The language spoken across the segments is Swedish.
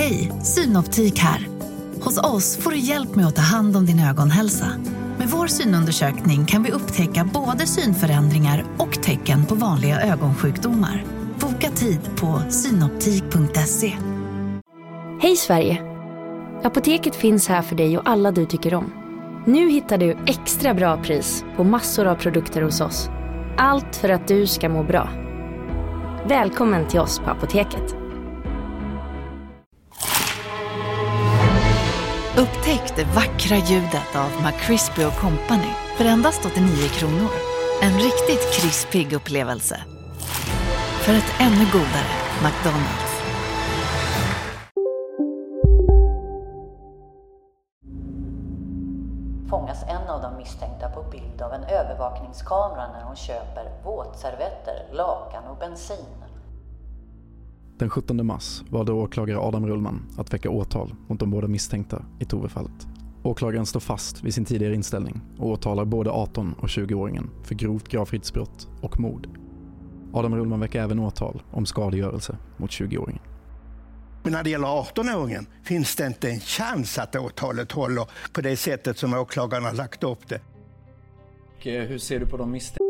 Hej, Synoptik här. Hos oss får du hjälp med att ta hand om din ögonhälsa. Med vår synundersökning kan vi upptäcka både synförändringar och tecken på vanliga ögonsjukdomar. Boka tid på synoptik.se. Hej Sverige! Apoteket finns här för dig och alla du tycker om. Nu hittar du extra bra pris på massor av produkter hos oss. Allt för att du ska må bra. Välkommen till oss på Apoteket. Upptäck det vackra ljudet av McCrispy Company för endast 89 kronor. En riktigt krispig upplevelse. För ett ännu godare McDonalds. fångas en av de misstänkta på bild av en övervakningskamera när hon köper våtservetter, lakan och bensin. Den 17 mars valde åklagare Adam Rullman att väcka åtal mot de båda misstänkta i Tovefallet. Åklagaren står fast vid sin tidigare inställning och åtalar både 18 och 20-åringen för grovt gravfridsbrott och mord. Adam Rullman väcker även åtal om skadegörelse mot 20-åringen. Men när det gäller 18-åringen finns det inte en chans att åtalet håller på det sättet som åklagaren har lagt upp det. Och eh, hur ser du på de misstänkta?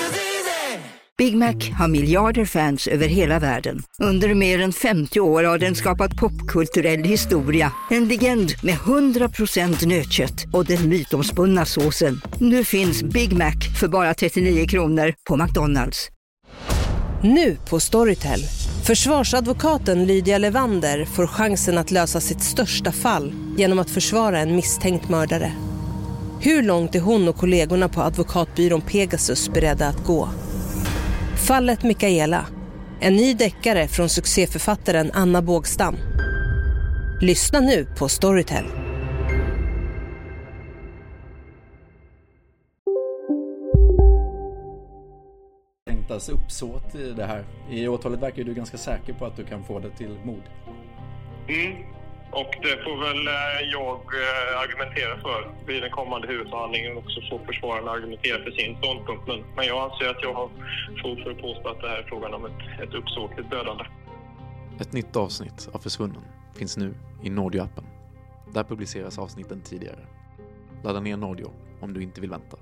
Big Mac har miljarder fans över hela världen. Under mer än 50 år har den skapat popkulturell historia. En legend med 100% nötkött och den mytomspunna såsen. Nu finns Big Mac för bara 39 kronor på McDonalds. Nu på Storytel. Försvarsadvokaten Lydia Levander får chansen att lösa sitt största fall genom att försvara en misstänkt mördare. Hur långt är hon och kollegorna på advokatbyrån Pegasus beredda att gå? Fallet Mikaela. En ny deckare från succéförfattaren Anna Bågstam. Lyssna nu på Storytel. misstänktas uppsåt i det här? I åtalet verkar du ganska säker på att du kan få det till mord. Mm. Och det får väl eh, jag eh, argumentera för vid den kommande huvudförhandlingen och också få försvararen argumentera för sin ståndpunkt. Men, men jag anser att jag har fog för att påstå att det här är frågan om ett, ett uppsåtligt dödande. Ett nytt avsnitt av Försvunnen finns nu i Nordio-appen. Där publiceras avsnitten tidigare. Ladda ner Nordio om du inte vill vänta.